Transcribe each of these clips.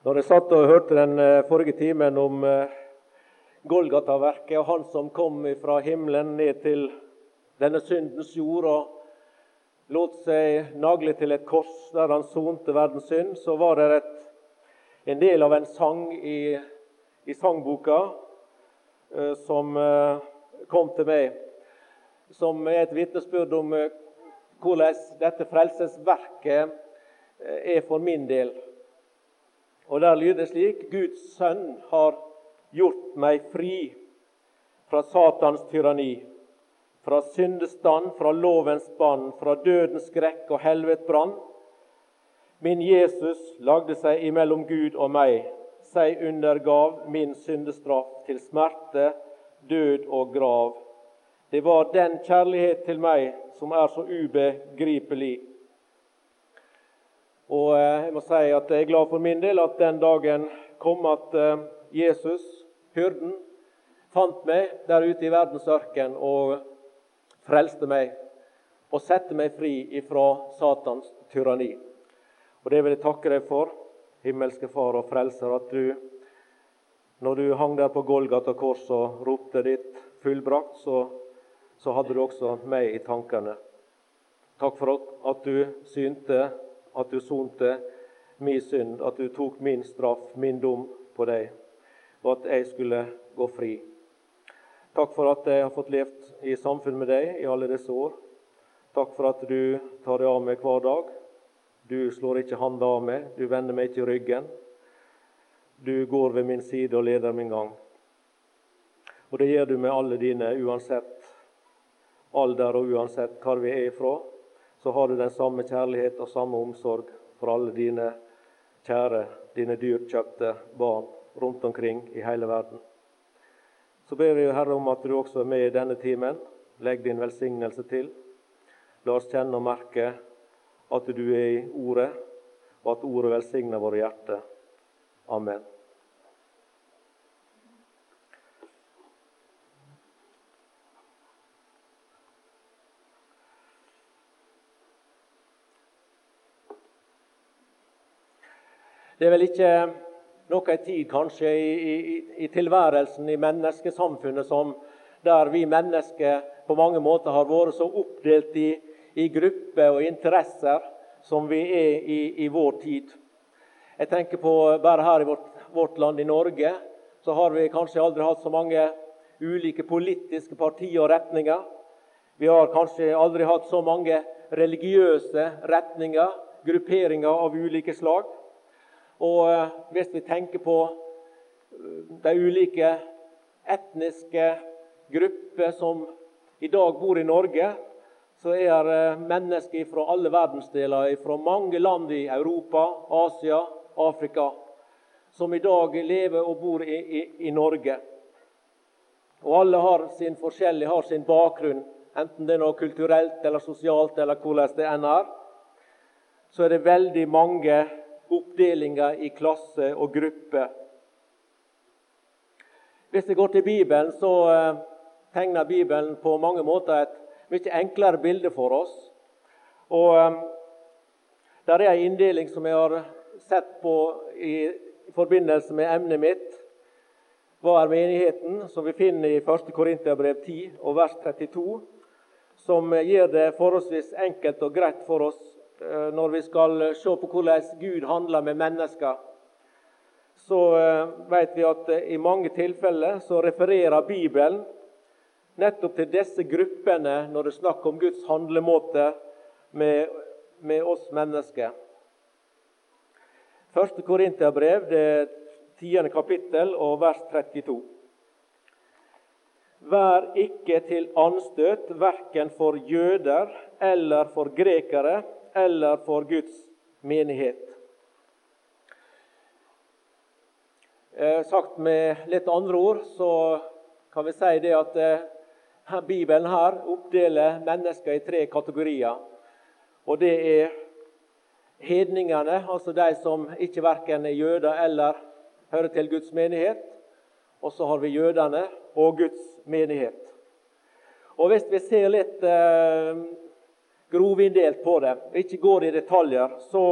Når jeg satt og hørte den eh, forrige timen om eh, Golgata-verket og han som kom fra himmelen ned til denne syndens jord og lot seg nagle til et kors der han sonte verdens synd, så var det et, en del av en sang i, i sangboka eh, som kom til meg, som er et vitnesbyrd om hvordan dette frelsesverket er for min del. Og Der lyder det slik Guds sønn har gjort meg fri fra Satans tyranni, fra syndestand, fra lovens bånd, fra dødens skrekk og helvetes brann. Min Jesus lagde seg imellom Gud og meg, seg undergav min syndestraff til smerte, død og grav. Det var den kjærlighet til meg som er så ubegripelig. Og eh, jeg må si at jeg er glad for min del at den dagen kom at eh, Jesus, hyrden, fant meg der ute i verdens ørken og frelste meg og sette meg fri ifra Satans tyranni. Og Det vil jeg takke deg for, himmelske Far og Frelser, at du, når du hang der på Golgata kors og ropte ditt fullbrakt, så, så hadde du også meg i tankene. Takk for at du synte at du sonte min synd, at du tok min straff, min dom, på deg, og at jeg skulle gå fri. Takk for at jeg har fått levd i samfunn med deg i alle disse år. Takk for at du tar deg av meg hver dag. Du slår ikke handa av meg, du vender meg ikke ryggen. Du går ved min side og leder min gang. Og det gjør du med alle dine, uansett alder og uansett hvor vi er ifra så har du den samme kjærlighet og samme omsorg for alle dine kjære, dine dyrkjøpte barn rundt omkring i hele verden. Så ber vi Herre om at du også er med i denne timen. Legg din velsignelse til. La oss kjenne og merke at du er i Ordet, og at Ordet velsigner våre hjerter. Amen. Det er vel ikke noe tid kanskje i, i, i tilværelsen i menneskesamfunnet som der vi mennesker på mange måter har vært så oppdelt i, i grupper og interesser som vi er i, vår tid. Jeg tenker på Bare her i vårt, vårt, land, i Norge, så har vi kanskje aldri hatt så mange ulike politiske partier og retninger. Vi har kanskje aldri hatt så mange religiøse retninger, grupperinger av ulike slag. Og eh, hvis vi tenker på eh, de ulike etniske grupper som i dag bor i Norge, så er det mennesker fra alle verdensdeler, fra mange land i Europa, Asia, Afrika, som i dag lever og bor i, i, i Norge. Og alle har sin forskjellig, har sin bakgrunn, enten det er noe kulturelt eller sosialt eller hvordan det enn er. Så er det veldig mange oppdelinga i klasse og gruppe. Hvis vi går til Bibelen, så eh, tegner Bibelen på mange måter et mye enklere bilde for oss. Og eh, Der er en inndeling som jeg har sett på i, forbindelse med emnet mitt. Hva er menigheten? Som vi finner i 1. Korinterbrev 10 og vers 32. Som gjør det forholdsvis enkelt og greit for oss når vi skal se på hvordan Gud handler med mennesker, så eh, vet vi at eh, i mange tilfeller så refererer Bibelen nettopp til disse gruppene når det er snakk om Guds handlemåte med, med oss mennesker. Første Korinterbrev, det tiende kapittel og vers 32. Vær ikke til anstøt verken for jøder eller for grekere eller for Guds menighet. Eh, sagt med litt andre ord så kan vi si det at eh, Bibelen her oppdeler mennesker i tre kategorier. Og det er hedningene, altså de som ikke verken er jøder eller hører til Guds menighet. Og så har vi jødene og Guds menighet. Og Hvis vi ser litt eh, grovinndelt på det, ikke går i detaljer, så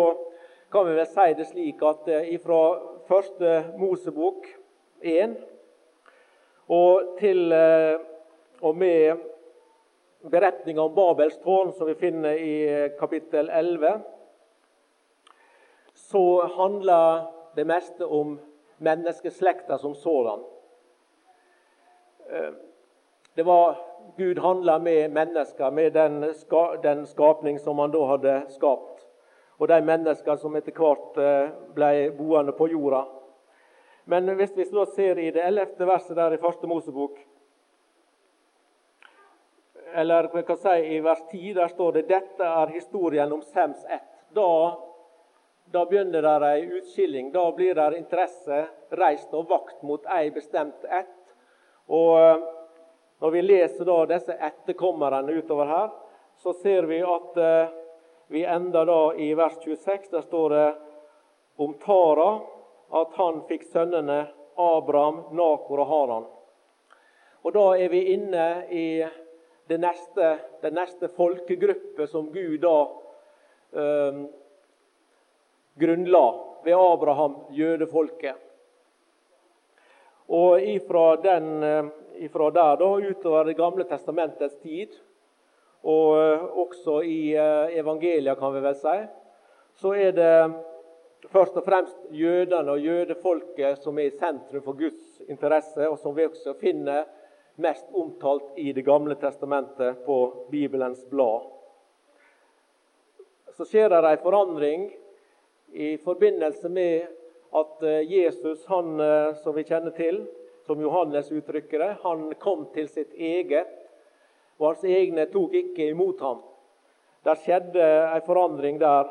kan vi vel si det slik at ifra fra første Mosebok 1 og til og med beretninga om Babels tårn, som vi finner i kapittel 11, så handler det meste om menneskeslekta som sådan. Det var Gud handla med mennesker, med den, ska, den, skapning som han da hadde skapt. Og de mennesker som etter hvert eh, ble boende på jorda. Men hvis vi så ser i det ellevte verset der i første Mosebok, eller vi kan si i vers 10, der står det dette er historien om Sems ett. Da, da begynner det ei utskilling. Da blir det interesse reist og vakt mot ei bestemt ett. Og når vi leser da disse etterkommerne utover her, så ser vi at eh, vi ender da i vers 26. Der står det om Tara at han fikk sønnene Abraham, Nakor og Haran. Og Da er vi inne i det neste, neste folkegruppe som Gud da eh, grunnla ved Abraham, jødefolket. Og ifra, den, eh, ifra der da, utover Det gamle testamentets tid, og eh, også i eh, evangelia, kan vi vel si, så er det først og fremst jødene og jødefolket som er i sentrum for Guds interesse, og som vi også finner mest omtalt i Det gamle testamentet på Bibelens blad. Så skjer det en forandring i forbindelse med at eh, Jesus, han, som vi kjenner til, som Johannes uttrykker det, han kom til sitt eget, og hans egne tok ikke imot ham. Der skjedde en forandring der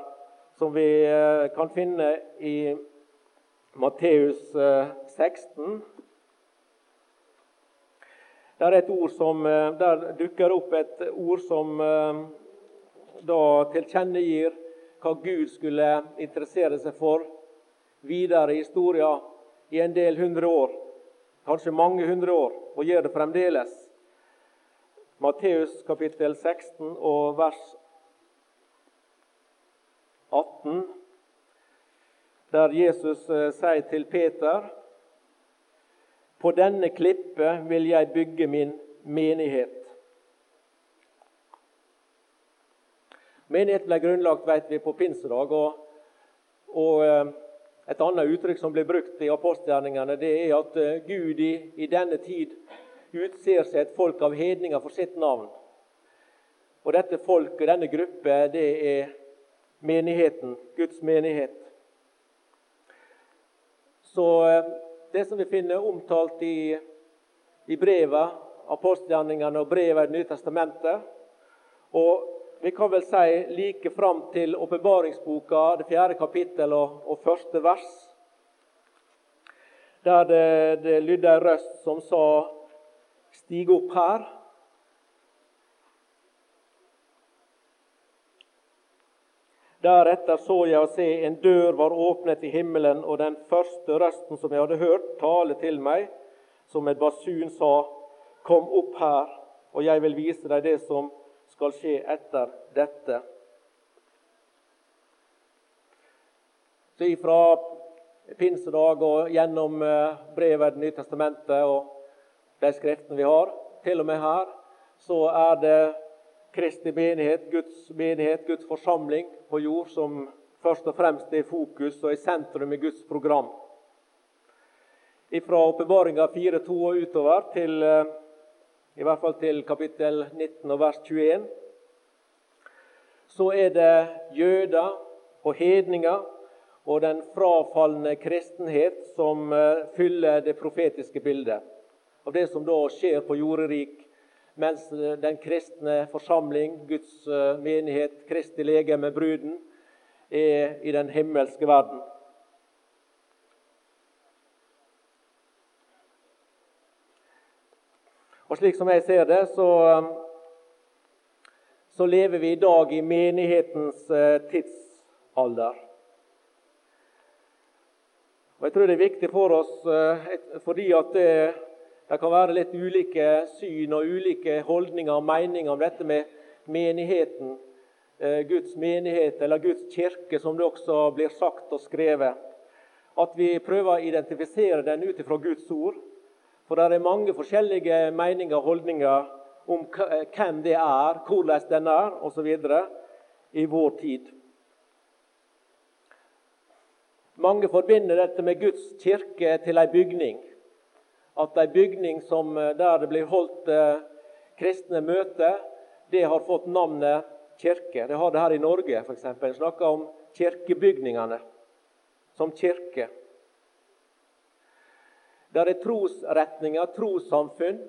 som vi eh, kan finne i Matteus 16. Der, er et ord som, der dukker opp et ord som da tilkjennegir hva Gud skulle interessere seg for videre i historia i en del hundre år, kanskje mange hundre år, og gjør det fremdeles. Matteus kapittel 16 og vers 18, der Jesus eh, sier til Peter på denne klippe vil jeg bygge min menighet. Menighet ble grunnlagt vet vi, på pinsedag. og, og eh, et annet uttrykk som blir brukt i apostelgjerningene, det er at eh, Gud i, i denne tid utser seg et folk av hedninger for sitt navn. Og dette folket, denne gruppe, det er menigheten, Guds menighet. Så eh, det som vi finner omtalt i, i brevet, apostelgjerningene og brevet i Det nye testamentet, og vi kan vel si like fram til åpenbaringsboka, det fjerde kapittel og, og, første vers, der det, det lydde en røst som sa 'Stig opp her'. Deretter så jeg å se en dør var åpnet i himmelen, og den første røsten som jeg hadde hørt tale til meg, som et basun sa, 'Kom opp her, og jeg vil vise deg det som skal skje etter dette. Så ifra pinsedag og gjennom eh, brevet Det nye testamentet og de skriftene vi har, til og med her, så er det Kristi menighet, Guds menighet, Guds forsamling på jord, som først og fremst er i fokus og i sentrum i Guds program. Fra åpenbaringa 4.2 og utover til eh, i hvert fall til kapittel 19 og vers 21, så er det jøder og hedninger og den frafalne kristenhet som eh, fyller det profetiske bildet av det som da skjer på jorderik, mens eh, den kristne forsamling, Guds eh, menighet, Kristi legeme, bruden, er i den himmelske verden. Og Slik som jeg ser det, så, så lever vi i dag i menighetens eh, tidsalder. Og Jeg tror det er viktig for oss eh, fordi at det, det kan være litt ulike syn og ulike holdninger og meninger om dette med menigheten. Eh, Guds menighet, eller Guds kirke, som det også blir sagt og skrevet. at vi prøver å identifisere den ut ifra Guds ord. For det er mange forskjellige meninger og holdninger om hvem det er, hvordan den er osv. i vår tid. Mange forbinder dette med Guds kirke til ei bygning. At ei bygning som, der det blir holdt eh, kristne møter, det har fått navnet kirke. Det har det her i Norge, f.eks. En snakker om kirkebygningene som kirke. Det er trosretninger, trossamfunn,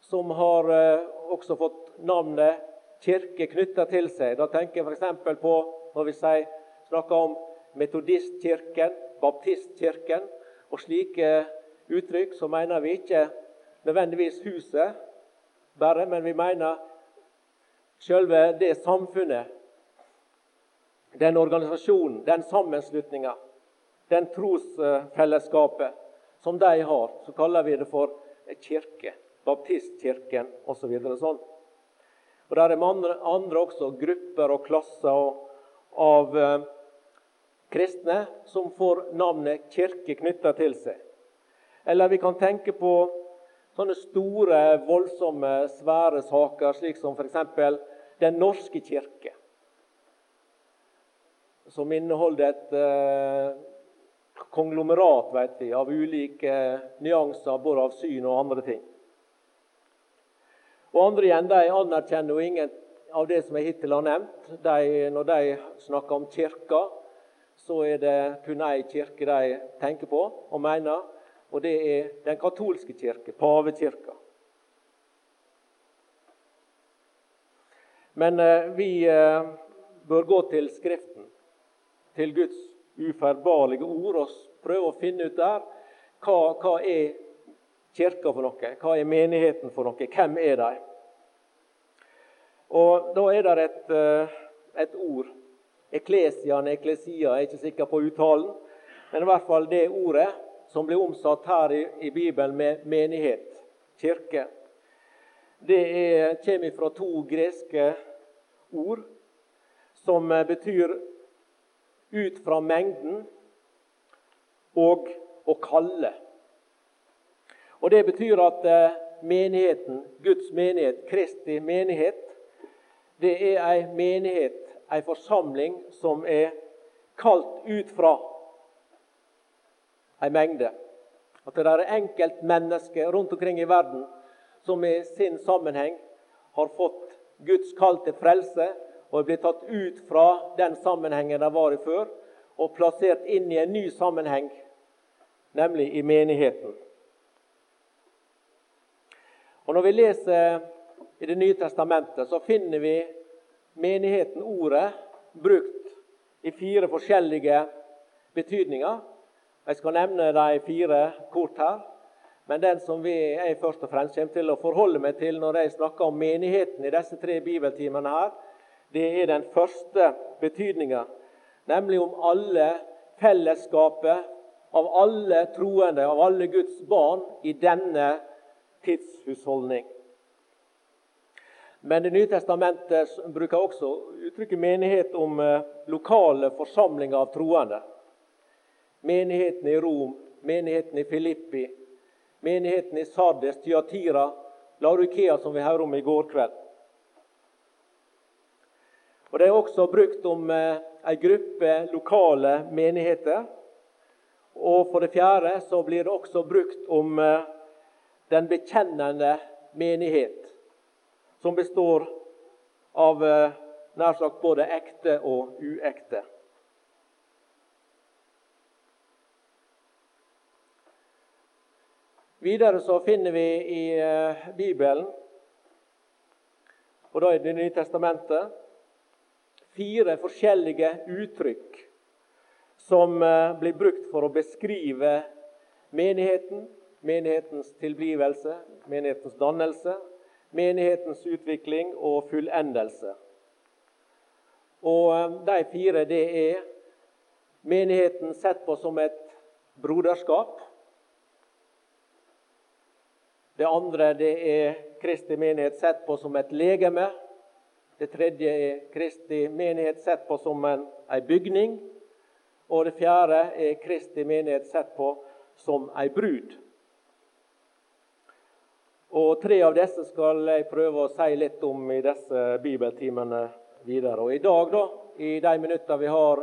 som har eh, også fått navnet kirke knytta til seg. Da tenker jeg f.eks. på når vi snakker om metodistkirken, baptistkirken og slike uttrykk, så mener vi ikke nødvendigvis huset bare, men vi mener selve det samfunnet, den organisasjonen, den sammenslutninga, den trosfellesskapet som de har. Så kaller vi det for kirke. Baptistkirken osv. Så sånn. Og Der er andre, andre også grupper og klasser av eh, kristne som får navnet kirke knytta til seg. Eller vi kan tenke på sånne store, voldsomme, svære saker, slik som f.eks. Den norske kirke, som inneholder et eh, konglomerat vet vi, av ulike nyanser, både av syn og andre ting. Og Andre igjen de anerkjenner jo ingen av det som jeg hittil har nevnt. De, når de snakker om kirka, så er det kun ei kirke de tenker på og mener, og det er den katolske kirke, pavekirka. Men eh, vi eh, bør gå til Skriften, til Guds uferbarlige ord, og prøve å finne ut der hva, hva er kirka for noe? Hva er menigheten for noe? Hvem er de? Og Da er det et, eh, et ord. Eklesian, eklesia, jeg er ikke sikker på uttalen. Men i hvert fall det ordet som blir omsatt her i, i Bibelen med menighet, kirke. Det er, kommer fra to greske ord som eh, betyr ut fra mengden og å kalle. Og Det betyr at eh, menigheten, Guds menighet, Kristi menighet, det er ei menighet, ei forsamling, som er kalt ut fra ei mengde. At det er enkeltmennesker rundt omkring i verden som i sin sammenheng har fått Guds kall til frelse og blitt tatt ut fra den sammenhengen de var i før, og plassert inn i en ny sammenheng, nemlig i menigheten. Og Når vi leser i Det nye testamentet, så finner vi menigheten, ordet, brukt i fire forskjellige betydninger. Jeg skal nevne de fire kort her. Men den som jeg først og fremst kommer til å forholde meg til når jeg snakker om menigheten i disse tre bibeltimene her, det er den første betydninga, nemlig om alle fellesskapet av alle troende, av alle Guds barn, i denne tidshusholdning. Men Det nye testamentet bruker også uttrykket menighet om eh, lokale forsamlinger av troende. Menigheten i Rom, menigheten i Filippi, menigheten i Sardes, Tyatira, Laurikea, som vi hørte om i går kveld. Og Det er også brukt om en ei gruppe lokale menigheter. Og for det fjerde så blir det også brukt om eh, den bekjennende menighet, som består av eh, nær sagt både ekte og uekte. Videre så finner vi i Bibelen, og da i Det nye testamentet, fire forskjellige uttrykk som eh, blir brukt for å beskrive menigheten, menighetens tilblivelse, menighetens dannelse, menighetens utvikling og fullendelse. Og eh, De fire det er menigheten sett på som et broderskap. Det andre det er Kristi menighet sett på som et legeme. Det tredje er Kristi menighet sett på som en, bygning. Og det fjerde er Kristi menighet sett på som ei brud. Og Tre av disse skal jeg prøve å si litt om i disse bibeltimene videre. Og I dag, da, i de minutter vi har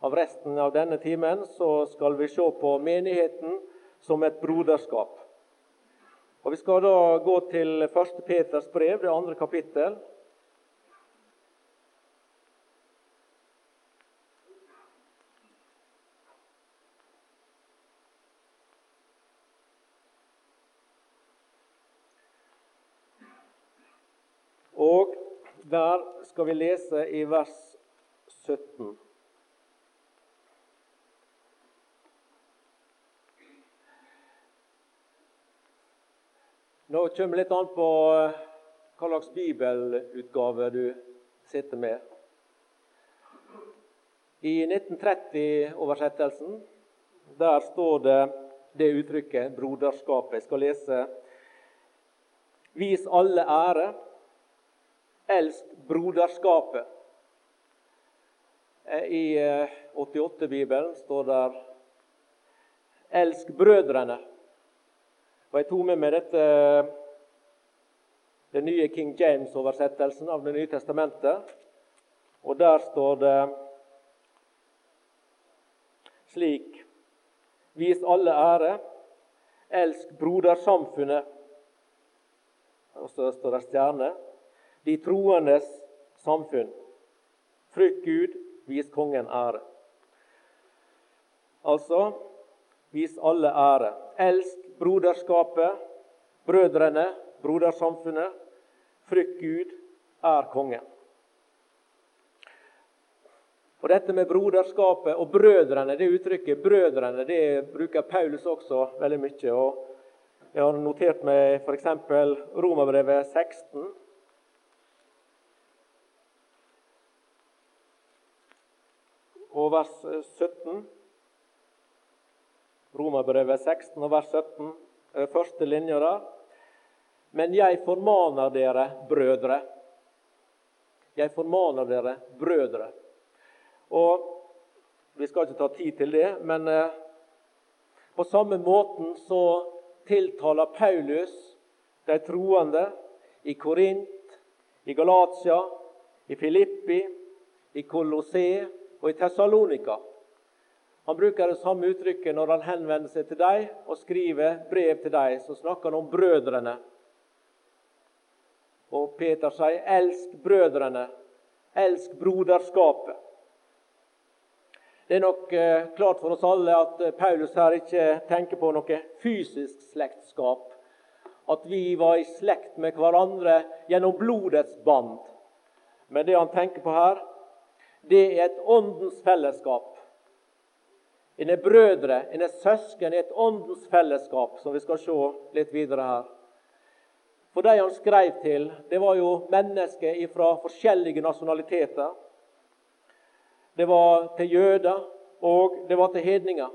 av resten av denne timen, så skal vi se på menigheten som et broderskap. Og Vi skal da gå til 1. Peters brev, det andre kapittel. Og der skal vi lese i vers 17. Nå kommer det litt an på eh, hva slags bibelutgave du sitter med. I 1930-oversettelsen der står det det uttrykket 'broderskapet'. Jeg skal lese Vis alle ære. Elsk broderskapet. Eh, I 88-bibelen eh, står der 'Elsk brødrene'. Og Jeg tok med meg dette, den nye King James-oversettelsen av Det nye testamentet. Og der står det slik Vis alle ære. Elsk brodersamfunnet. Og så står det stjerne. De troendes samfunn. Frykt Gud, vis kongen ære. Altså vis alle ære. Elsk broderskapet, brødrene, brodersamfunnet. Frykt Gud, er kongen. Og Dette med broderskapet og brødrene, det uttrykket brødrene, det bruker Paulus også veldig mye. og Jeg har notert meg f.eks. Romerbrevet 16. Vers 17. Romerbrevet 16 og vers 17, eh, første linja der. Men jeg formaner dere, brødre. Jeg formaner dere, brødre. Og Vi skal ikke ta tid til det, men eh, på samme måten så tiltaler Paulus de troende i Korint, i Galatia, i Filippi, i Colosseum og i Tessalonika. Han bruker det samme uttrykket når han henvender seg til dem og skriver brev til dem. Så snakker han om brødrene. Og Peter sier, 'Elsk brødrene. Elsk broderskapet'. Det er nok eh, klart for oss alle at eh, Paulus her ikke tenker på noe fysisk slektskap. At vi var i slekt med hverandre gjennom blodets band. Men det han tenker på her, det er et åndens fellesskap. En er brødre, en er søsken et åndens fellesskap, som vi skal se litt videre her. For de han skrev til, det var jo mennesker fra forskjellige nasjonaliteter. Det var til jøder, og det var til hedninger.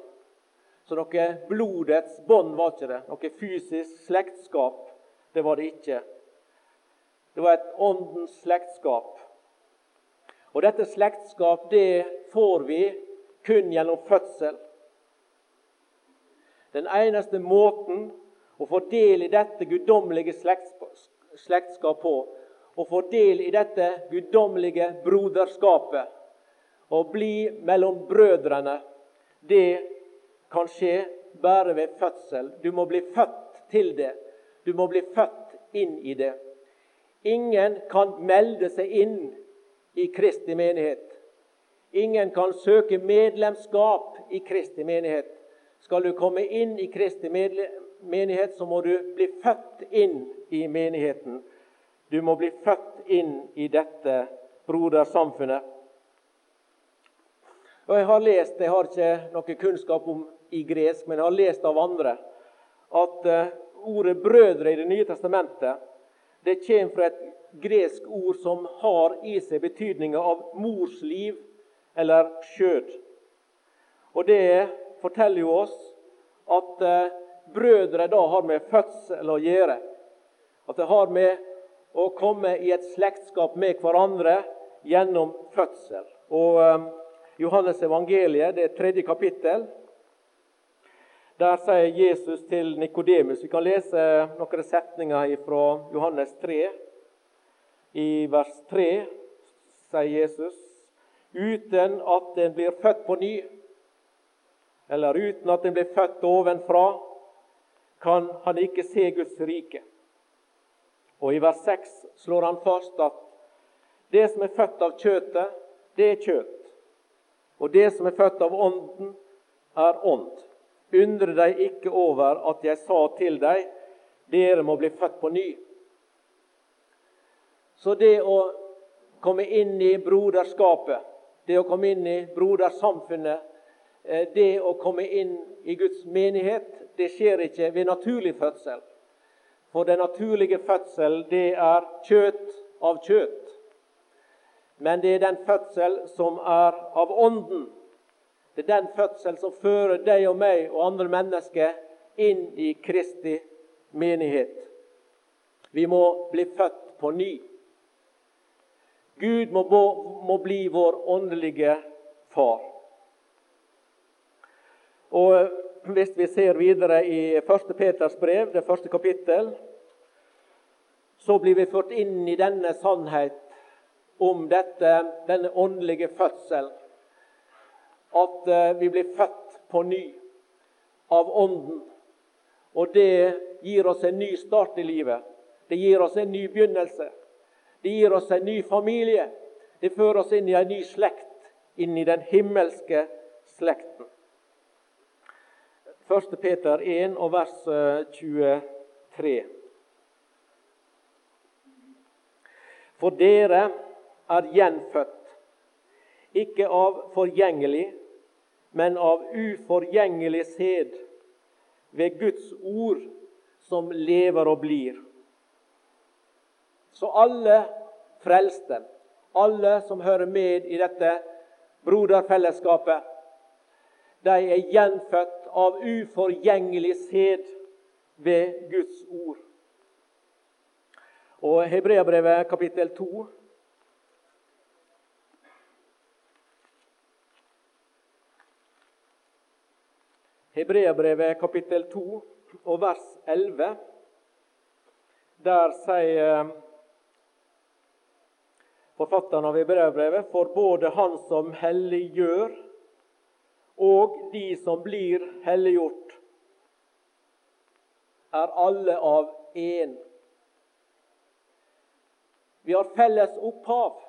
Så noe blodets bånd var ikke det. Noe fysisk slektskap, det var det ikke. Det var et åndens slektskap. Og dette slektskap det får vi kun gjennom fødsel. Den eneste måten å få del i dette guddommelige slektskap på, å få del i dette guddommelige broderskapet, å bli mellom brødrene, det kan skje bare ved fødsel. Du må bli født til det. Du må bli født inn i det. Ingen kan melde seg inn i Kristi menighet. Ingen kan søke medlemskap i Kristi menighet. Skal du komme inn i Kristi menighet, så må du bli født inn i menigheten. Du må bli født inn i dette brodersamfunnet. Og Jeg har lest, jeg har ikke noe kunnskap om i gresk, men jeg har lest av andre, at eh, ordet 'brødre' i Det nye testamentet det kommer fra et gresk ord som har i seg betydninga av mors liv eller skjød. Og Det forteller jo oss at eh, brødre da har med fødsel å gjøre. At det har med å komme i et slektskap med hverandre gjennom fødsel. Og eh, Johannes evangeliet, det er tredje kapittel. Der sier Jesus til Nikodemus Vi kan lese noen setninger fra Johannes 3. I vers 3 sier Jesus uten at en blir født på ny, eller uten at en blir født ovenfra, kan han ikke se Guds rike. Og I vers 6 slår han fast at det som er født av kjøttet, det er kjøtt. Og det som er født av Ånden, er ånd. Undre deg ikke over at jeg sa til deg, dere må bli født på ny. Så det å komme inn i broderskapet, det å komme inn i brodersamfunnet, eh, det å komme inn i Guds menighet, det skjer ikke ved naturlig fødsel. For den naturlige fødsel, det er kjøtt av kjøtt. Men det er den fødsel som er av Ånden. Det er den fødsel som fører deg og meg og andre mennesker inn i Kristi menighet. Vi må bli født på ny. Gud må, må bli vår åndelige far. Og Hvis vi ser videre i 1. Peters brev, det første kapittel, så blir vi ført inn i denne sannhet om dette, denne åndelige fødsel. At eh, vi blir født på ny av Ånden. Og det gir oss en ny start i livet. Det gir oss en ny begynnelse. Det gir oss en ny familie. Det fører oss inn i en ny slekt, inn i den himmelske slekten. 1. Peter 1 og vers 23. Eh, For dere er gjenfødt, ikke av forgjengelig, men av uforgjengelig sæd, ved Guds ord som lever og blir. Så alle frelste, alle som hører med i dette broderfellesskapet, de er gjenfødt av uforgjengelig sæd ved Guds ord. Og Hebreabrevet kapittel 2 Hebreabrevet kapittel 2 og vers 11. Der sier forfatteren av Hebreabrevet for både Han som helliggjør, og de som blir helliggjort, er alle av én. Vi har felles opphav,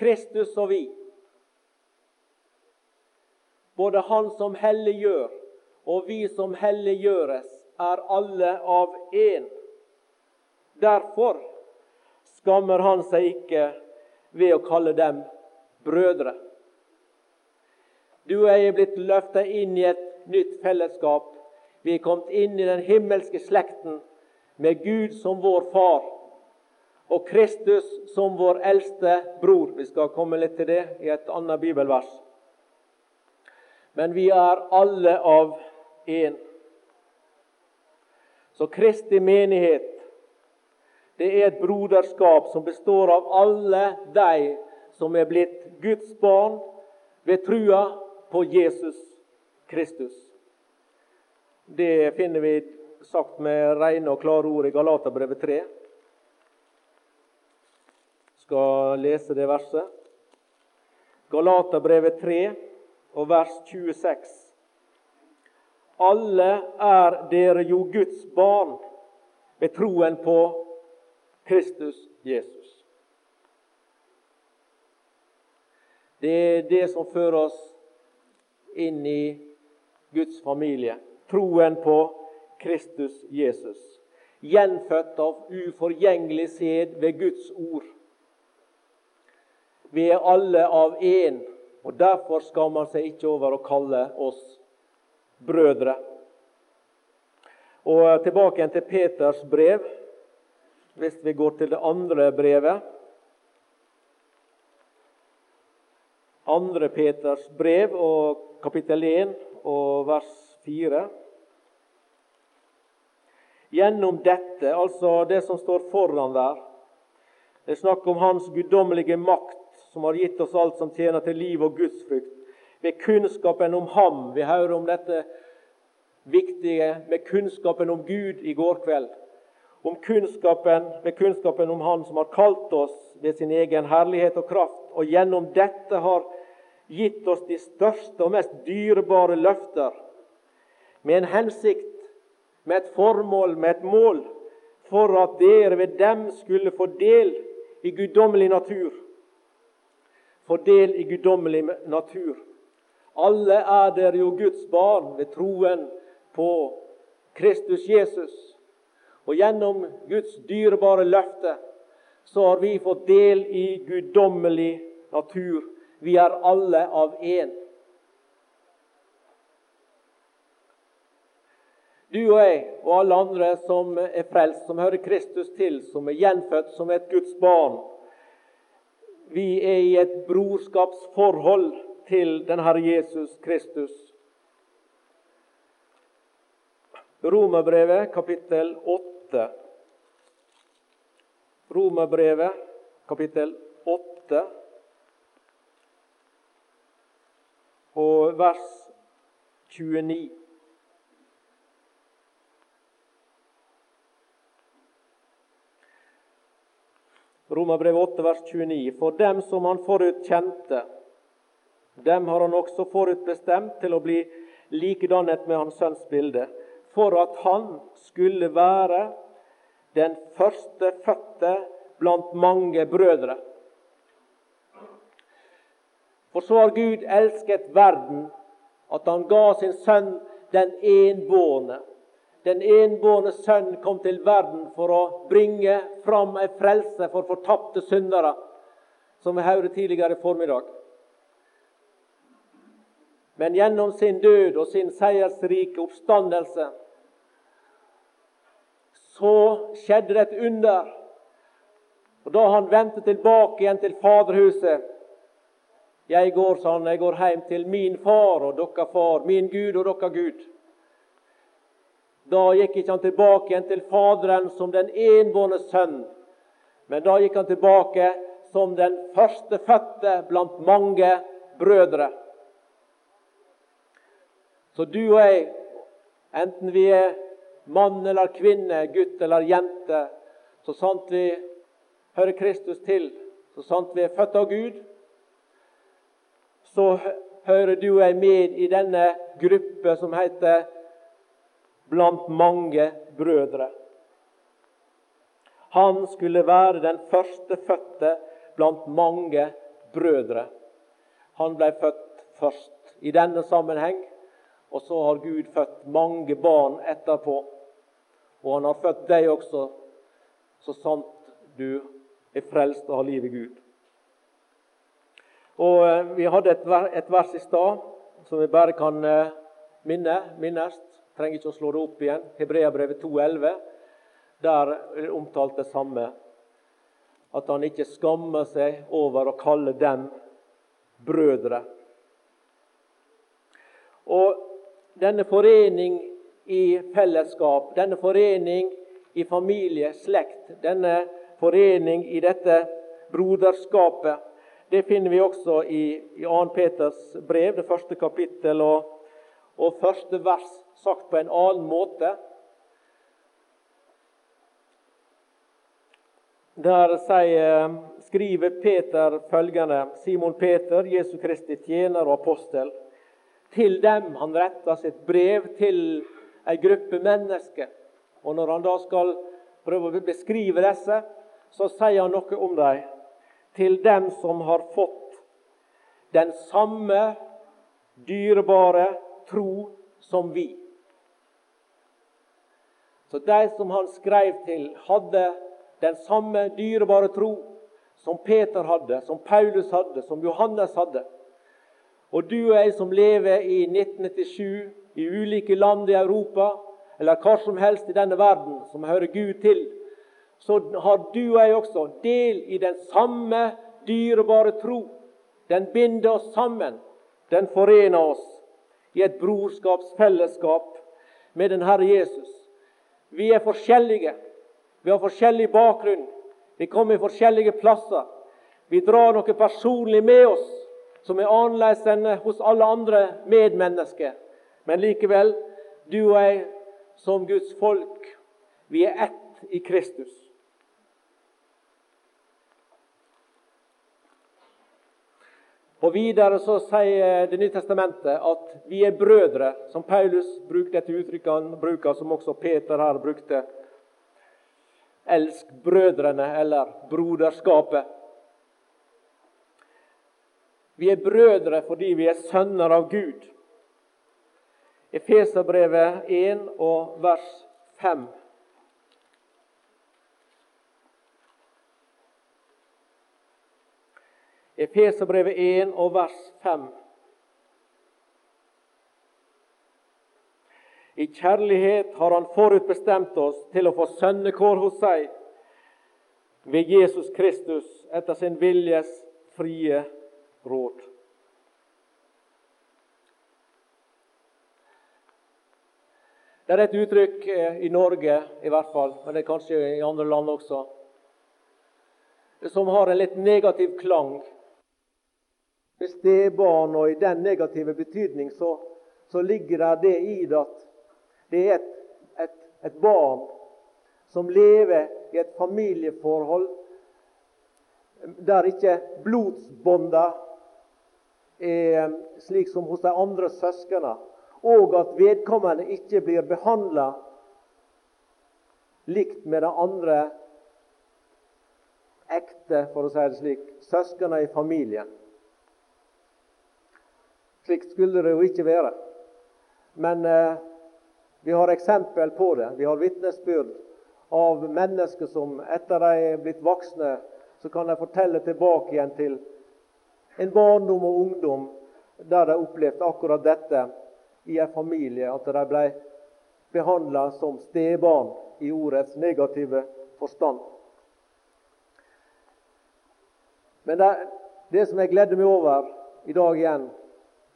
Kristus og vi. Både Han som helliggjør, og vi som helliggjøres, er alle av én. Derfor skammer han seg ikke ved å kalle dem brødre. Du og jeg er blitt løfta inn i et nytt fellesskap. Vi er kommet inn i den himmelske slekten med Gud som vår far og Kristus som vår eldste bror. Vi skal komme litt til det i et annet bibelvers. Men vi er alle av én. Så Kristi menighet det er et broderskap som består av alle de som er blitt Guds barn ved trua på Jesus Kristus. Det finner vi sagt med rene og klare ord i Galaterbrevet 3. Skal lese det verset. Galaterbrevet 3 og vers 26. Alle er dere jo Guds barn ved troen på Kristus Jesus. Det er det som fører oss inn i Guds familie. Troen på Kristus Jesus. Gjenfødt av uforgjengelig sæd ved Guds ord. Vi er alle av én, og derfor skal man seg ikke over å kalle oss brødre. Og Tilbake igjen til Peters brev, hvis vi går til det andre brevet. Andre Peters brev og kapittel 1 og vers 4. Gjennom dette, altså det som står foran der, det er snakk om Hans guddommelige makt som har gitt oss alt som tjener til liv og gudsfrykt. Ved kunnskapen om Ham. Vi hører om dette viktige med kunnskapen om Gud i går kveld. Om kunnskapen, med kunnskapen om Han som har kalt oss ved sin egen herlighet og kraft, og gjennom dette har gitt oss de største og mest dyrebare løfter, med en hensikt, med et formål, med et mål, for at dere ved dem skulle få del i guddommelig natur. Få del i guddommelig natur. Alle er dere jo Guds barn ved troen på Kristus Jesus. Og gjennom Guds dyrebare løfte så har vi fått del i guddommelig natur. Vi er alle av én. Du og jeg og alle andre som er frelst, som hører Kristus til, som er gjenfødt som et Guds barn, vi er i et brorskapsforhold til den Herre Jesus Kristus. Romerbrevet kapittel 8. Romerbrevet kapittel 8 og vers 29. Romerbrevet 8, vers 29. For dem som han forut kjente, dem har han også forutbestemt til å bli likedannet med hans sønns bilde, for at han skulle være den første fødte blant mange brødre. For så har Gud elsket verden, at han ga sin sønn den enbårne. Den enbårne sønn kom til verden for å bringe fram ei frelse for fortapte syndere, som vi hørte tidligere i formiddag. Men gjennom sin død og sin seiersrike oppstandelse så skjedde det et under. Og Da han vendte tilbake igjen til Faderhuset Jeg går, sa han, jeg går hjem til min far og dere far, min Gud og dere Gud. Da gikk ikke han tilbake igjen til Faderen som den enbårne sønn, men da gikk han tilbake som den førstefødte blant mange brødre. Så du og jeg, enten vi er mann eller kvinne, gutt eller jente, så sant vi hører Kristus til, så sant vi er født av Gud, så hører du og jeg med i denne gruppe som heter 'Blant mange brødre'. Han skulle være den førstefødte blant mange brødre. Han ble født først i denne sammenheng, og så har Gud født mange barn etterpå. Og han har født deg også, så sant du er frelst og har liv i Gud. Og eh, Vi hadde et vers i stad som vi bare kan eh, minne, minnes. Trenger ikke å slå det opp igjen. Hebreabrevet 2,11. Der er omtalt det samme. At han ikke skammer seg over å kalle dem brødre. Og denne forening i fellesskap, denne forening i familie, slekt, denne forening i dette broderskapet. Det finner vi også i, i 2. Peters brev, det første kapittel og, og første vers, sagt på en annen måte. Der sier, skriver Peter følgende Simon Peter, Jesu Kristi tjener og apostel. Til dem han retter sitt brev til ei gruppe mennesker. Og Når han da skal prøve å beskrive disse, så sier han noe om dem. Til dem som har fått den samme dyrebare tro som vi. Så de som han skrev til, hadde den samme dyrebare tro som Peter hadde, som Paulus hadde, som Johannes hadde. Og du og jeg som lever i 1997 i ulike land i Europa, eller hva som helst i denne verden som hører Gud til, så har du og jeg også del i den samme dyrebare tro. Den binder oss sammen. Den forener oss i et brorskapsfellesskap med den Herre Jesus. Vi er forskjellige. Vi har forskjellig bakgrunn. Vi kommer i forskjellige plasser. Vi drar noe personlig med oss som er annerledes enn hos alle andre medmennesker. Men likevel, du og jeg som Guds folk, vi er ett i Kristus. Og Videre så sier Det nye testamentet at vi er brødre, som Paulus brukte dette uttrykket han bruker, som også Peter her brukte. Elsk brødrene, eller broderskapet. Vi er brødre fordi vi er sønner av Gud. Efeserbrevet 1 og vers 5. Efeserbrevet 1 og vers 5. I kjærlighet har Han forutbestemt oss til å få sønnekår hos seg ved Jesus Kristus etter sin viljes frie råd. Det er et uttrykk eh, i Norge i hvert fall, men det er kanskje i andre land også, som har en litt negativ klang stebarn, og i den negative betydning så, så ligger det det i det at det er et, et, et barn som lever i et familieforhold der ikke blodsbånda er slik som hos de andre søsknene, og at vedkommende ikke blir behandla likt med de andre ekte, for å si det slik, søsknene i familien. Slik skulle det jo ikke være. Men eh, vi har eksempel på det. Vi har vitnesbyrd av mennesker som etter de er blitt voksne, så kan de fortelle tilbake igjen til en barndom og ungdom der de opplevde akkurat dette i en familie. At de ble behandla som stebarn i ordets negative forstand. Men det, det som jeg gledde meg over i dag igjen,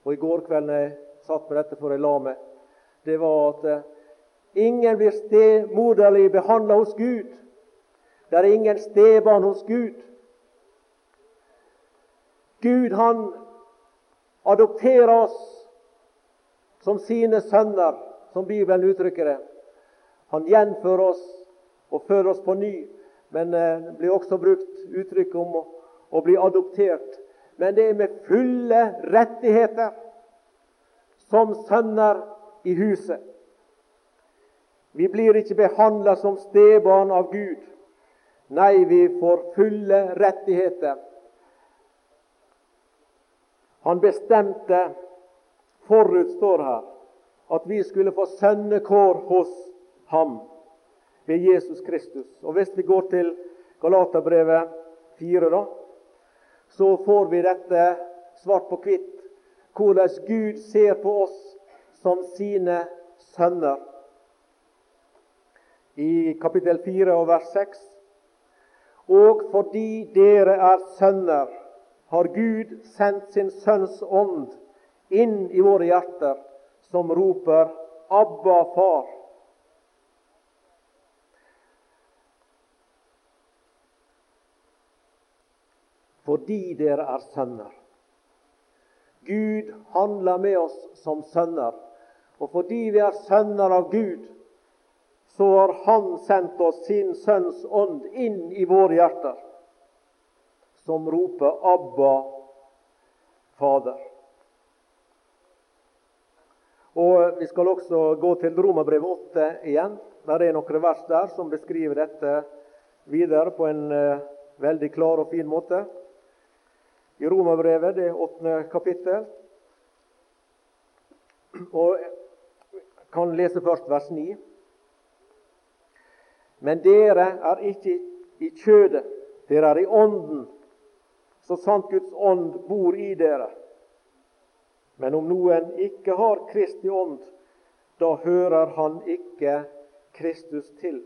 og i går kveld når jeg satt med dette for jeg la meg, det var at eh, ingen blir stemoderlig behandla hos Gud. Det er ingen stebarn hos Gud. Gud, han adopterer oss som sine sønner, som Bibelen uttrykker det. Han gjenfører oss og fører oss på ny. Men eh, det blir også brukt uttrykk om å bli adoptert men det er med fulle rettigheter som sønner i huset. Vi blir ikke behandla som stebarn av Gud. Nei, vi får fulle rettigheter. Han bestemte forut, står her, at vi skulle få sønnekår hos ham ved Jesus Kristus. Og Hvis vi går til Galaterbrevet 4, da, så får vi dette svart på hvitt. Hvordan Gud ser på oss som sine sønner. I kapittel 4 og vers 6. Og fordi dere er sønner, har Gud sendt sin Sønns ånd inn i våre hjerter, som roper 'Abba, Far'. Fordi dere er sønner. Gud handler med oss som sønner. Og fordi vi er sønner av Gud, så har Han sendt oss sin Sønns ånd inn i våre hjerter, som roper 'Abba, Fader'. Og Vi skal også gå til Romerbrevet 8 igjen. Der er noen vers der som beskriver dette videre på en uh, veldig klar og fin måte i Romerbrevet, det åttende kapittel. Og jeg kan lese først vers 9. Men dere er ikke i kjødet, dere er i ånden, så sant Guds ånd bor i dere. Men om noen ikke har Kristi ånd, da hører han ikke Kristus til.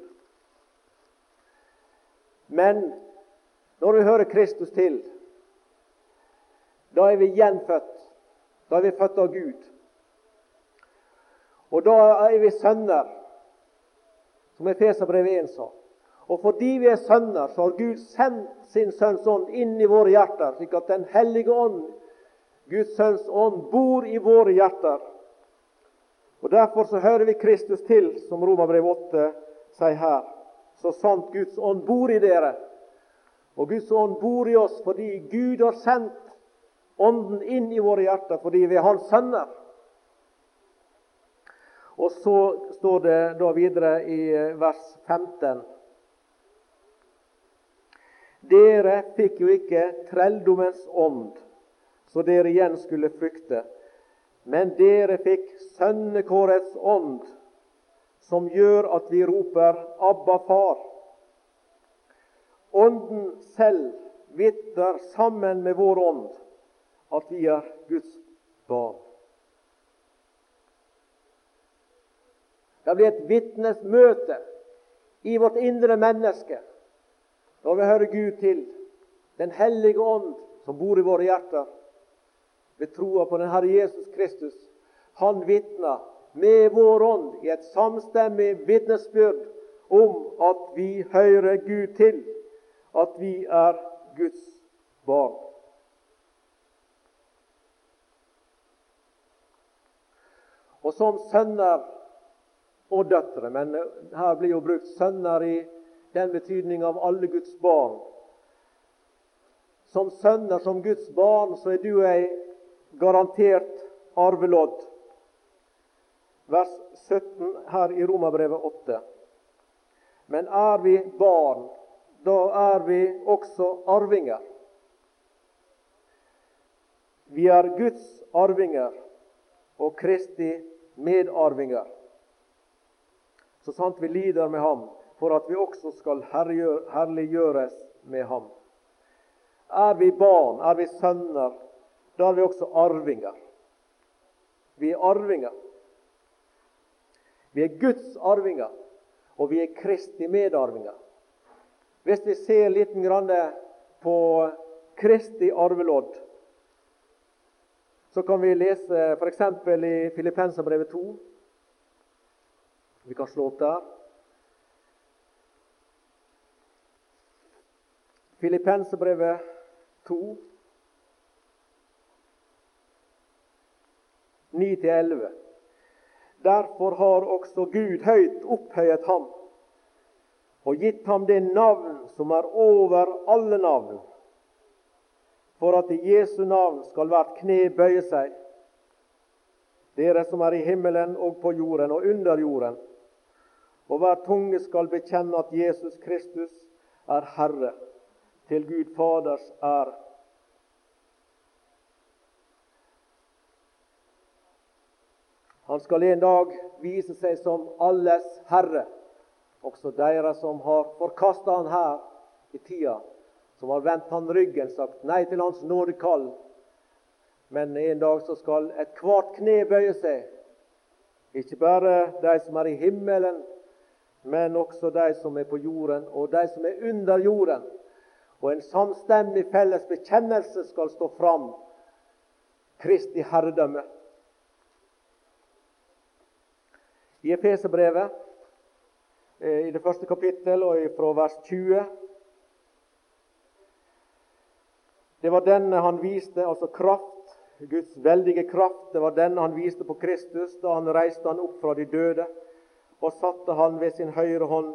Men når vi hører Kristus til, da er vi gjenfødt. Da er vi født av Gud. Og da er vi sønner, som Efeserbrevet 1 sa. Og fordi vi er sønner, så har Gud sendt sin Sønns ånd inn i våre hjerter, slik at Den hellige ånd, Guds Sønns ånd, bor i våre hjerter. Og Derfor så hører vi Kristus til, som Romerbrev 8 sier her. Så sant Guds ånd bor i dere. Og Guds ånd bor i oss fordi Gud har sendt Ånden inn i våre hjerter fordi vi er Hans sønner. Og så står det da videre i vers 15 dere fikk jo ikke trelldommens ånd, så dere igjen skulle frykte. Men dere fikk sønnekårets ånd, som gjør at vi roper 'Abba, far'. Ånden selv vitner sammen med vår ånd at vi er Guds barn. Det blir et vitnesmøte i vårt indre menneske når vi hører Gud til, Den hellige ånd som bor i våre hjerter, ved troa på den Herre Jesus Kristus, han vitner med vår ånd i et samstemmig vitnesbyrd om at vi hører Gud til, at vi er Guds barn. Og som sønner og døtre, men her blir jo brukt sønner i den betydning av alle Guds barn. Som sønner, som Guds barn, så er du ei garantert arvelodd. Vers 17 her i Romerbrevet 8. Men er vi barn, da er vi også arvinger. Vi er Guds arvinger og Kristi medarvinger. Så sant vi lider med ham, for at vi også skal herliggjøres med ham. Er vi barn, er vi sønner, da er vi også arvinger. Vi er arvinger. Vi er Guds arvinger, og vi er Kristi medarvinger. Hvis vi ser litt på Kristi arvelodd, så kan vi lese f.eks. i Filippenserbrevet 2. Vi kan slå opp der. Filippenserbrevet 2, 9-11. Derfor har også Gud høyt opphøyet ham og gitt ham det navn som er over alle navn, for at i Jesu navn skal hvert kne bøye seg, dere som er i himmelen og på jorden og under jorden, og hver tunge skal bekjenne at Jesus Kristus er Herre. Til Gud Faders ære. Han skal en dag vise seg som alles herre, også dere som har forkasta han her i tida, som har vendt han ryggen, sagt nei til hans nådekall. Men en dag så skal ethvert kne bøye seg, ikke bare de som er i himmelen, men også de som er på jorden, og de som er under jorden og en samstemmig felles bekjennelse skal stå fram Kristi herredømme. I Efeserbrevet, eh, i det første kapittel og fra vers 20 Det var denne han viste, altså kraft, Guds veldige kraft. Det var denne han viste på Kristus da han reiste han opp fra de døde og satte han ved sin høyre hånd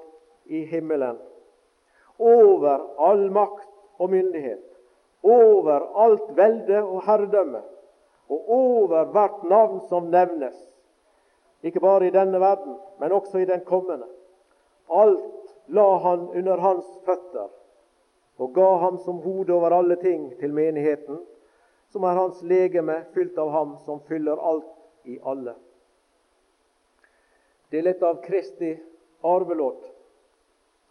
i himmelen over all makt og myndighet, over alt velde og herredømme, og over hvert navn som nevnes, ikke bare i denne verden, men også i den kommende. Alt la han under hans føtter og ga ham som hode over alle ting til menigheten, som er hans legeme, fylt av ham som fyller alt i alle. Det er litt av Kristi arvelodd.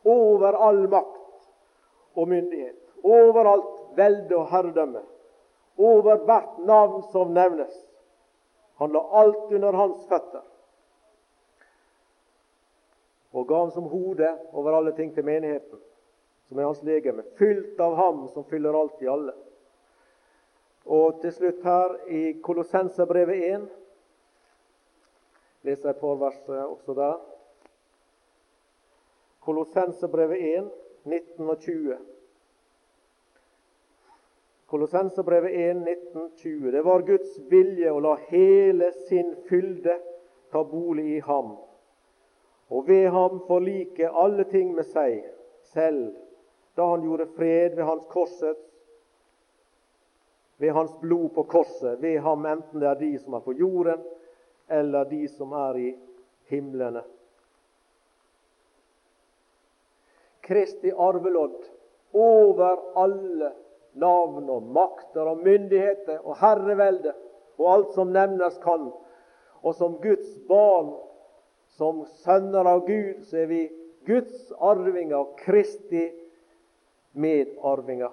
Over all makt og myndighet, overalt velde og herredømme, over hvert navn som nevnes. Han la alt under hans føtter og ga ham som hode over alle ting til menigheten, som er hans legeme, fylt av ham som fyller alt i alle. Og til slutt her i Kolossenserbrevet 1 leser jeg et par vers også der. Kolossenserbrevet 1, 19 og 20. Kolossenserbrevet 1, 19, 20. Det var Guds vilje å la hele sin fylde ta bolig i ham, og ved ham forlike alle ting med seg selv, da han gjorde fred ved hans korsets ved hans blod på korset, ved ham enten det er de som er på jorden, eller de som er i himlene. Kristi arvelodd over alle navn og makter og myndigheter og herrevelde og alt som nevnes kan. Og som Guds barn, som sønner av Gud, så er vi Guds arvinger, Kristi medarvinger.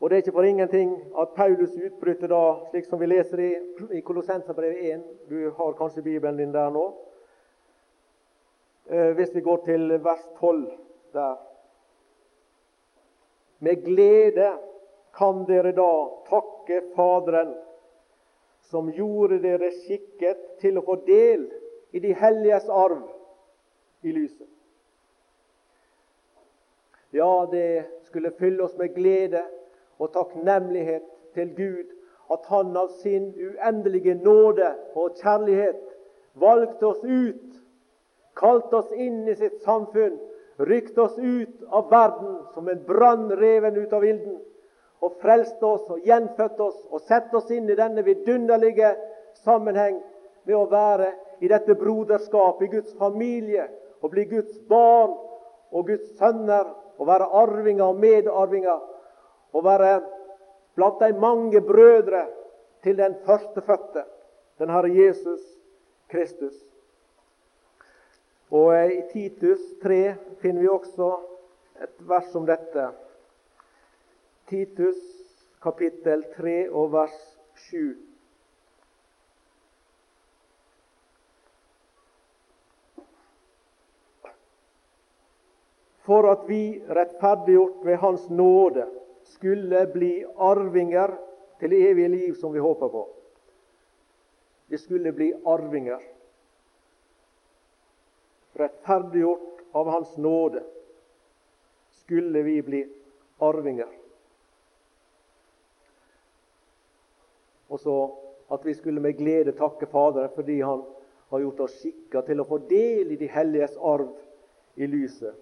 Og Det er ikke for ingenting at Paulus utbryter da, slik som vi leser i, i Kolossenserbrevet 1 Du har kanskje Bibelen din der nå. Eh, hvis vi går til vers 12 der. Med glede kan dere da takke Faderen, som gjorde dere skikket til å få del i de helliges arv i lyset. Ja, det skulle fylle oss med glede og takknemlighet til Gud at Han av sin uendelige nåde og kjærlighet valgte oss ut, kalte oss inn i sitt samfunn, rykte oss ut av verden som en brann reven ut av ilden, og frelste oss og gjenfødte oss og sette oss inn i denne vidunderlige sammenheng med å være i dette broderskap, i Guds familie, og bli Guds barn og Guds sønner, og være arvinger og medarvinger å være blant de mange brødre til den førstefødte, den Herre Jesus Kristus. Og I Titus 3 finner vi også et vers om dette. Titus kapittel 3 og vers 7. For at vi rettferdiggjort ved Hans nåde skulle bli arvinger til det evige liv som vi håper på. Vi skulle bli arvinger. Rettferdiggjort av Hans nåde skulle vi bli arvinger. Og så at vi skulle med glede takke Faderen fordi Han har gjort oss skikka til å få del i de helliges arv i lyset.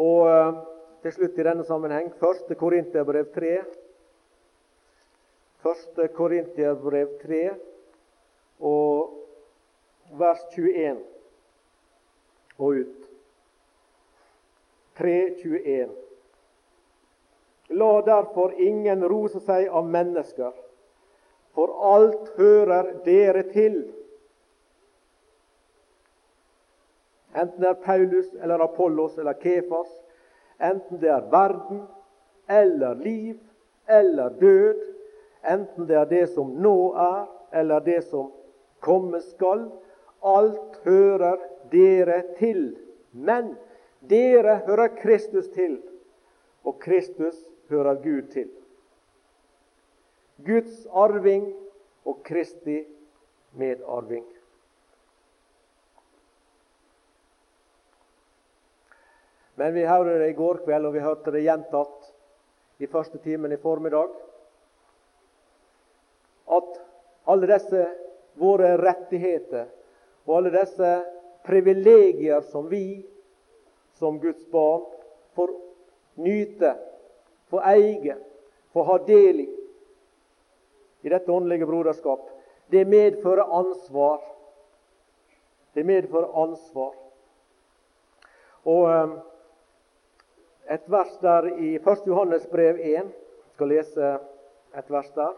Og eh, til slutt i denne sammenheng 1. Korinterbrev 3. 1. Korinterbrev 3 og vers 21 og ut. 3.21. La derfor ingen rose seg av mennesker, for alt hører dere til. Enten det er Paulus eller Apollos eller Kefas enten det er verden eller liv eller død, enten det er det som nå er, eller det som komme skal. Alt hører dere til. Men dere hører Kristus til, og Kristus hører Gud til. Guds arving og Kristi medarving. Men vi hørte det i går kveld, og vi hørte det gjentatt i første timen i formiddag, at alle disse våre rettigheter og alle disse privilegier som vi som Guds barn får nyte, får eie, får ha del i i dette åndelige broderskap, det medfører ansvar. Det medfører ansvar. Og eh, et vers der i 1. Johannes brev 1. Jeg skal lese et vers der.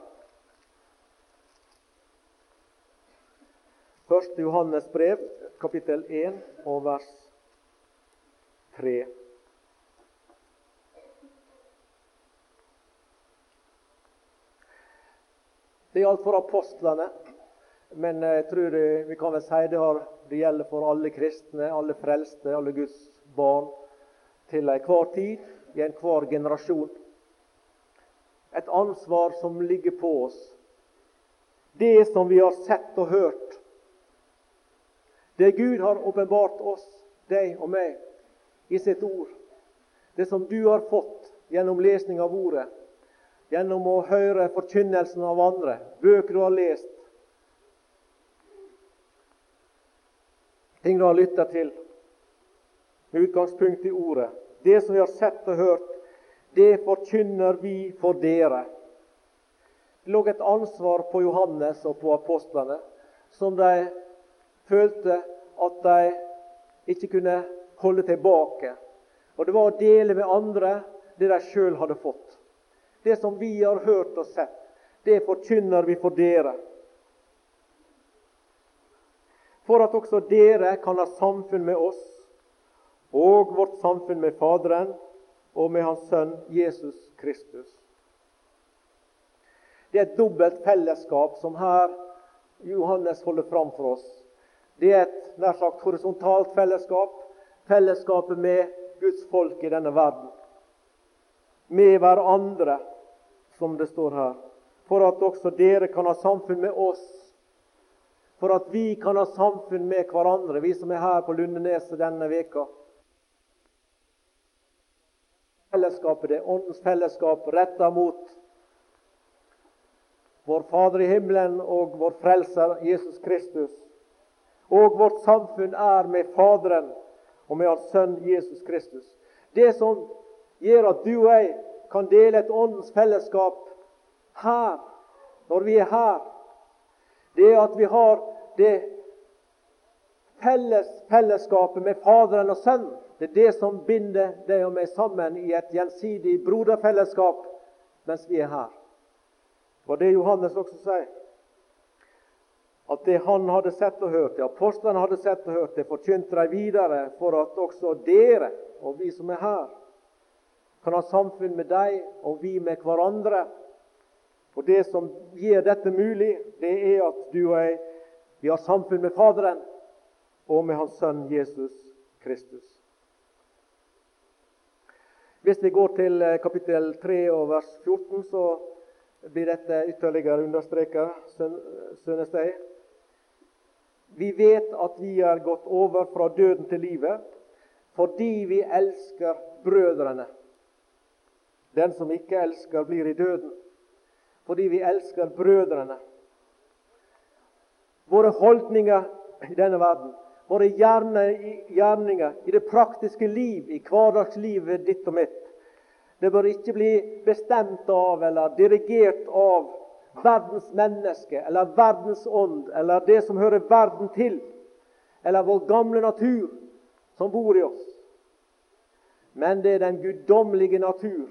1. Johannes brev, kapittel 1 og vers 3. Det gjaldt for apostlene, men jeg tror vi kan vel si det, har, det gjelder for alle kristne, alle frelste, alle Guds barn til enhver tid, i enhver generasjon. Et ansvar som ligger på oss. Det som vi har sett og hørt, Det Gud har åpenbart oss, deg og meg, i sitt ord, det som du har fått gjennom lesning av ordet, gjennom å høre forkynnelsen av andre, bøker du har lest, ting du har lytta til, med utgangspunkt i ordet. Det som vi har sett og hørt, det forkynner vi for dere. Det lå et ansvar på Johannes og på apostlene som de følte at de ikke kunne holde tilbake. Og det var å dele med andre det de sjøl hadde fått. Det som vi har hørt og sett, det forkynner vi for dere. For at også dere kan ha samfunn med oss og vårt samfunn med Faderen og med Hans Sønn Jesus Kristus. Det er et dobbelt fellesskap som her Johannes holder fram for oss. Det er et nær sagt horisontalt fellesskap, fellesskapet med Guds folk i denne verden. Med hverandre, som det står her. For at også dere kan ha samfunn med oss. For at vi kan ha samfunn med hverandre, vi som er her på Lundeneset denne veka fellesskapet, det åndens fellesskap retta mot vår Fader i himmelen og vår Frelser Jesus Kristus. Og vårt samfunn er med Faderen og med Hans Sønn Jesus Kristus. Det som gjør at du og jeg kan dele et åndens fellesskap her, når vi er her, det er at vi har det felles fellesskapet med Faderen og Sønnen. Det er det som binder deg og meg sammen i et gjensidig broderfellesskap mens vi er her. Det var det Johannes også sier. At det han hadde sett og hørt, det apostlene hadde sett og hørt, det forkynte de videre for at også dere og vi som er her, kan ha samfunn med deg og vi med hverandre. Og Det som gjør dette mulig, det er at du og jeg vi har samfunn med Faderen og med Hans Sønn Jesus Kristus. Hvis vi går til eh, kapittel 3 og vers 14, så blir dette ytterligere understreket, synes jeg. Vi vet at vi er gått over fra døden til livet fordi vi elsker brødrene. Den som ikke elsker, blir i døden. Fordi vi elsker brødrene. Våre holdninger i denne verden våre gjerninger i det praktiske liv, i hverdagslivet ditt og mitt. Det bør ikke bli bestemt av eller dirigert av verdens menneske eller verdens ånd eller det som hører verden til, eller vår gamle natur som bor i oss. Men det er den guddommelige natur,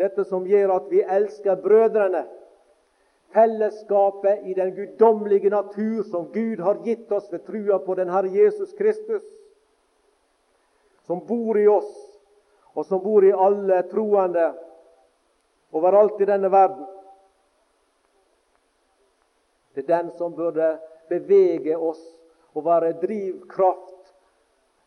dette som gjør at vi elsker brødrene fellesskapet i den guddommelige natur som Gud har gitt oss ved trua på den Herre Jesus Kristus, som bor i oss, og som bor i alle troende overalt i denne verden. Det er den som burde bevege oss og være drivkraft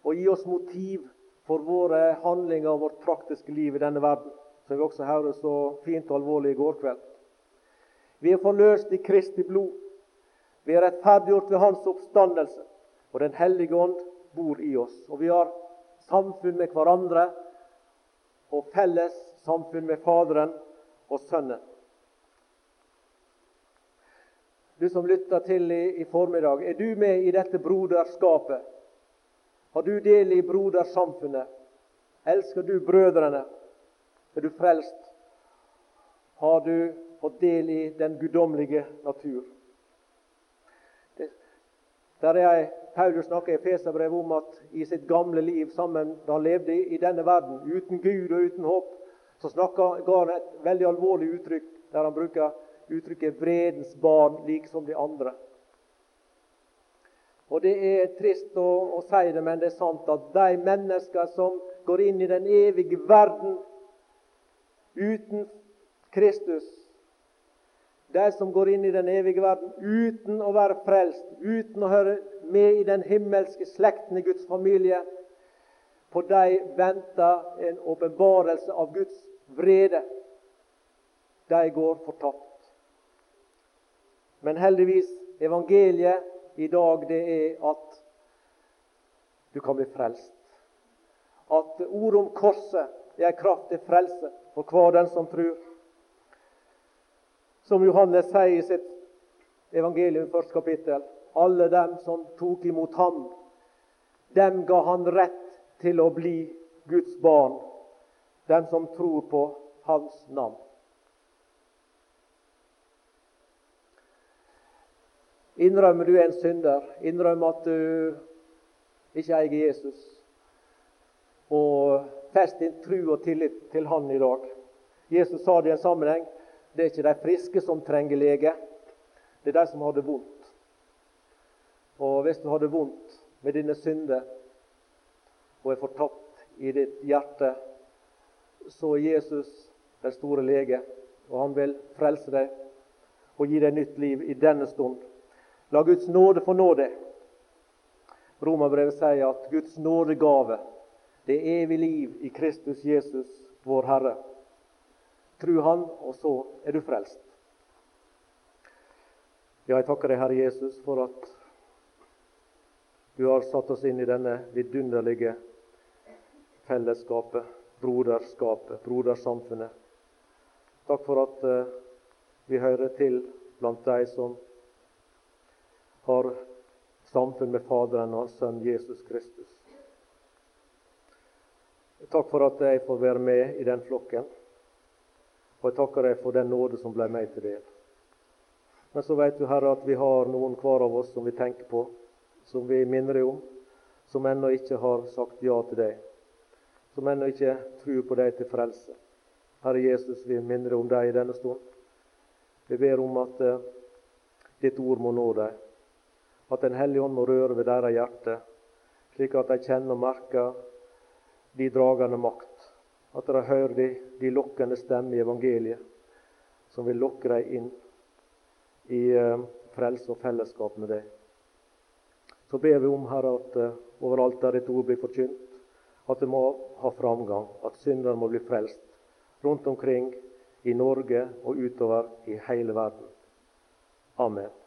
og gi oss motiv for våre handlinger og vårt praktiske liv i denne verden, som vi også hørte så fint og alvorlig i går kveld. Vi er forløst i Kristi blod. Vi er rettferdiggjort ved Hans oppstandelse. Og Den hellige ånd bor i oss. Og vi har samfunn med hverandre og felles samfunn med Faderen og Sønnen. Du som lytter til i, i formiddag, er du med i dette broderskapet? Har du del i brodersamfunnet? Elsker du brødrene? Er du frelst? Har du fått del i den guddommelige natur. Der er Paulus snakker i Feserbrevet om at i sitt gamle liv sammen da han levde i denne verden, uten Gud og uten håp, så snakker, ga han et veldig alvorlig uttrykk der han bruker uttrykket 'vredens barn', like som de andre. Og Det er trist å, å si det, men det er sant at de mennesker som går inn i den evige verden uten Kristus, de som går inn i den evige verden uten å være frelst, uten å høre med i den himmelske slekten i Guds familie. På dem venter en åpenbarelse av Guds vrede. De går fortapt. Men heldigvis, evangeliet i dag, det er at du kan bli frelst. At ordet om korset er en kraft frelse for hver den som tror. Som Johannes sier i sitt evangelium, første kapittel. Alle dem som tok imot ham, dem ga han rett til å bli Guds barn. Dem som tror på hans navn. Innrømmer du en synder, innrømmer at du ikke eier Jesus, og fest din tru og tillit til Han i dag. Jesus sa det i en sammenheng det er ikke de friske som trenger lege, det er de som har det vondt. Og hvis du har det vondt med dine synder og er fortapt i ditt hjerte, så er Jesus den store lege, og han vil frelse deg og gi deg nytt liv i denne stund. La Guds nåde få nå deg. Romerbrevet sier at Guds nådegave, det er evig liv i Kristus Jesus, vår Herre. Tru Han, og så er du frelst. Ja, jeg takker deg, Herre Jesus, for at du har satt oss inn i denne vidunderlige fellesskapet, broderskapet, brodersamfunnet. Takk for at uh, vi hører til blant de som har samfunn med Faderen og Sønn Jesus Kristus. Takk for at jeg får være med i den flokken. Og jeg takker deg for den nåde som ble meg til del. Men så vet du, Herre, at vi har noen hver av oss som vi tenker på, som vi minner deg om, som ennå ikke har sagt ja til deg, som ennå ikke tror på deg til frelse. Herre Jesus, vi minner deg om deg i denne stund. Vi ber om at uh, ditt ord må nå deg, at Den hellige ånd må røre ved deres hjerte, slik at de kjenner og merker de dragende makt. At de hører de, de lokkende stemmer i evangeliet, som vil lokke dem inn i uh, frelse og fellesskap med deg. Så ber vi om, Herre, at uh, overalt der ditt ord blir forkynt, at det må ha framgang, at synderen må bli frelst rundt omkring i Norge og utover i hele verden. Amen.